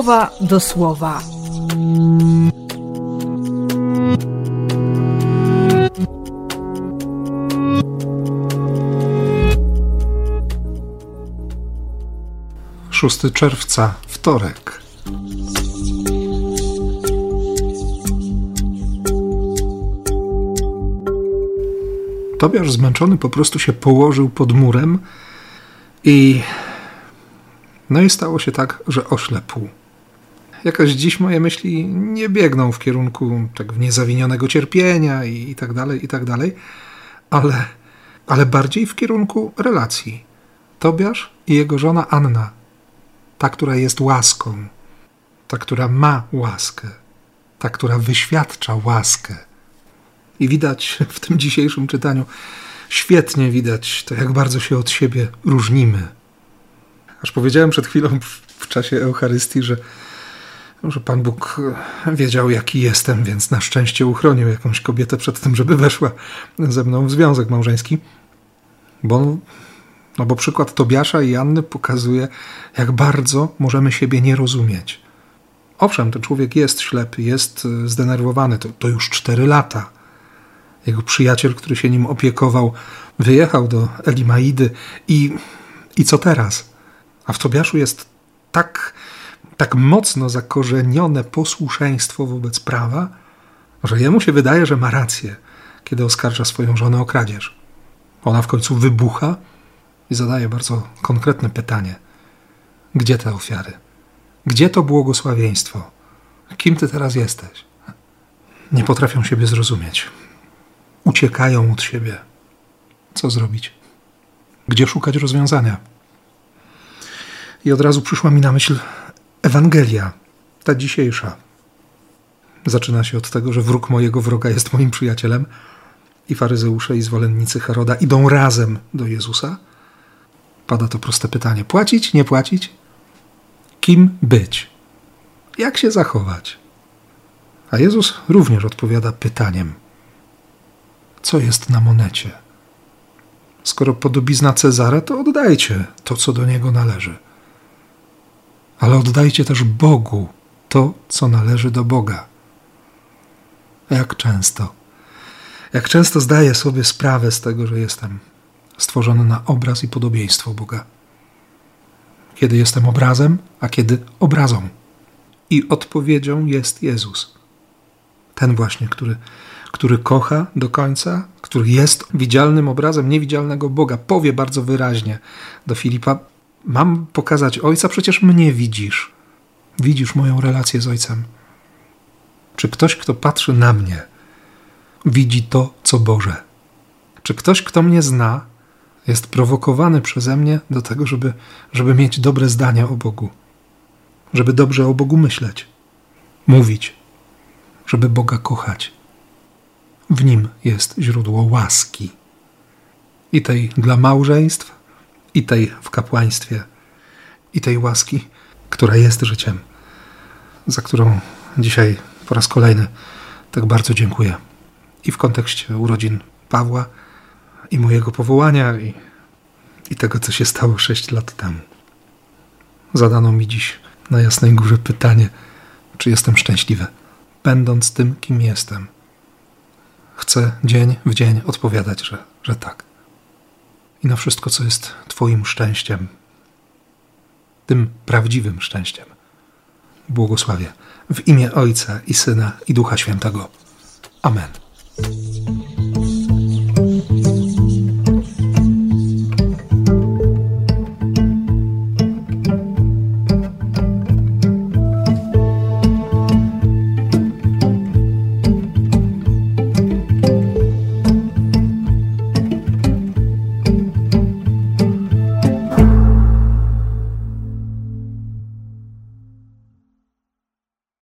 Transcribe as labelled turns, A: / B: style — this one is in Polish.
A: słowa do słowa.
B: Szósty czerwca, wtorek. Tobiasz zmęczony po prostu się położył pod murem i no i stało się tak, że oślepł. Jakaś dziś moje myśli nie biegną w kierunku tak niezawinionego cierpienia i, i tak dalej, i tak dalej, ale, ale bardziej w kierunku relacji. Tobiasz i jego żona Anna. Ta, która jest łaską, ta, która ma łaskę, ta, która wyświadcza łaskę. I widać w tym dzisiejszym czytaniu, świetnie widać to, jak bardzo się od siebie różnimy. Aż powiedziałem przed chwilą w, czasie Eucharystii, że, że Pan Bóg wiedział, jaki jestem, więc na szczęście uchronił jakąś kobietę przed tym, żeby weszła ze mną w związek małżeński. Bo, no bo przykład Tobiasza i Anny pokazuje, jak bardzo możemy siebie nie rozumieć. Owszem, ten człowiek jest ślepy, jest zdenerwowany, to, to już cztery lata jego przyjaciel, który się nim opiekował, wyjechał do Elimaidy i, i co teraz? A w Tobiaszu jest tak, tak mocno zakorzenione posłuszeństwo wobec prawa, że jemu się wydaje, że ma rację, kiedy oskarża swoją żonę o kradzież. Ona w końcu wybucha i zadaje bardzo konkretne pytanie: Gdzie te ofiary? Gdzie to błogosławieństwo? Kim ty teraz jesteś? Nie potrafią siebie zrozumieć uciekają od siebie. Co zrobić? Gdzie szukać rozwiązania? I od razu przyszła mi na myśl Ewangelia, ta dzisiejsza. Zaczyna się od tego, że wróg mojego wroga jest moim przyjacielem i faryzeusze i zwolennicy Heroda idą razem do Jezusa. Pada to proste pytanie: płacić, nie płacić? Kim być? Jak się zachować? A Jezus również odpowiada pytaniem: co jest na monecie. Skoro podobizna Cezara, to oddajcie to, co do niego należy. Ale oddajcie też Bogu to, co należy do Boga. Jak często, jak często zdaję sobie sprawę z tego, że jestem stworzony na obraz i podobieństwo Boga. Kiedy jestem obrazem, a kiedy obrazą. I odpowiedzią jest Jezus. Ten właśnie, który który kocha do końca, który jest widzialnym obrazem niewidzialnego Boga, powie bardzo wyraźnie do Filipa: Mam pokazać Ojca, przecież mnie widzisz. Widzisz moją relację z Ojcem. Czy ktoś, kto patrzy na mnie, widzi to, co Boże? Czy ktoś, kto mnie zna, jest prowokowany przeze mnie do tego, żeby, żeby mieć dobre zdania o Bogu, żeby dobrze o Bogu myśleć, mówić, żeby Boga kochać? W nim jest źródło łaski. I tej dla małżeństw, i tej w kapłaństwie, i tej łaski, która jest życiem, za którą dzisiaj po raz kolejny tak bardzo dziękuję. I w kontekście urodzin Pawła, i mojego powołania, i, i tego, co się stało sześć lat temu. Zadano mi dziś na Jasnej Górze pytanie, czy jestem szczęśliwy, będąc tym, kim jestem chcę dzień w dzień odpowiadać, że, że tak. I na wszystko, co jest Twoim szczęściem, tym prawdziwym szczęściem, błogosławię w imię Ojca i Syna i Ducha Świętego. Amen.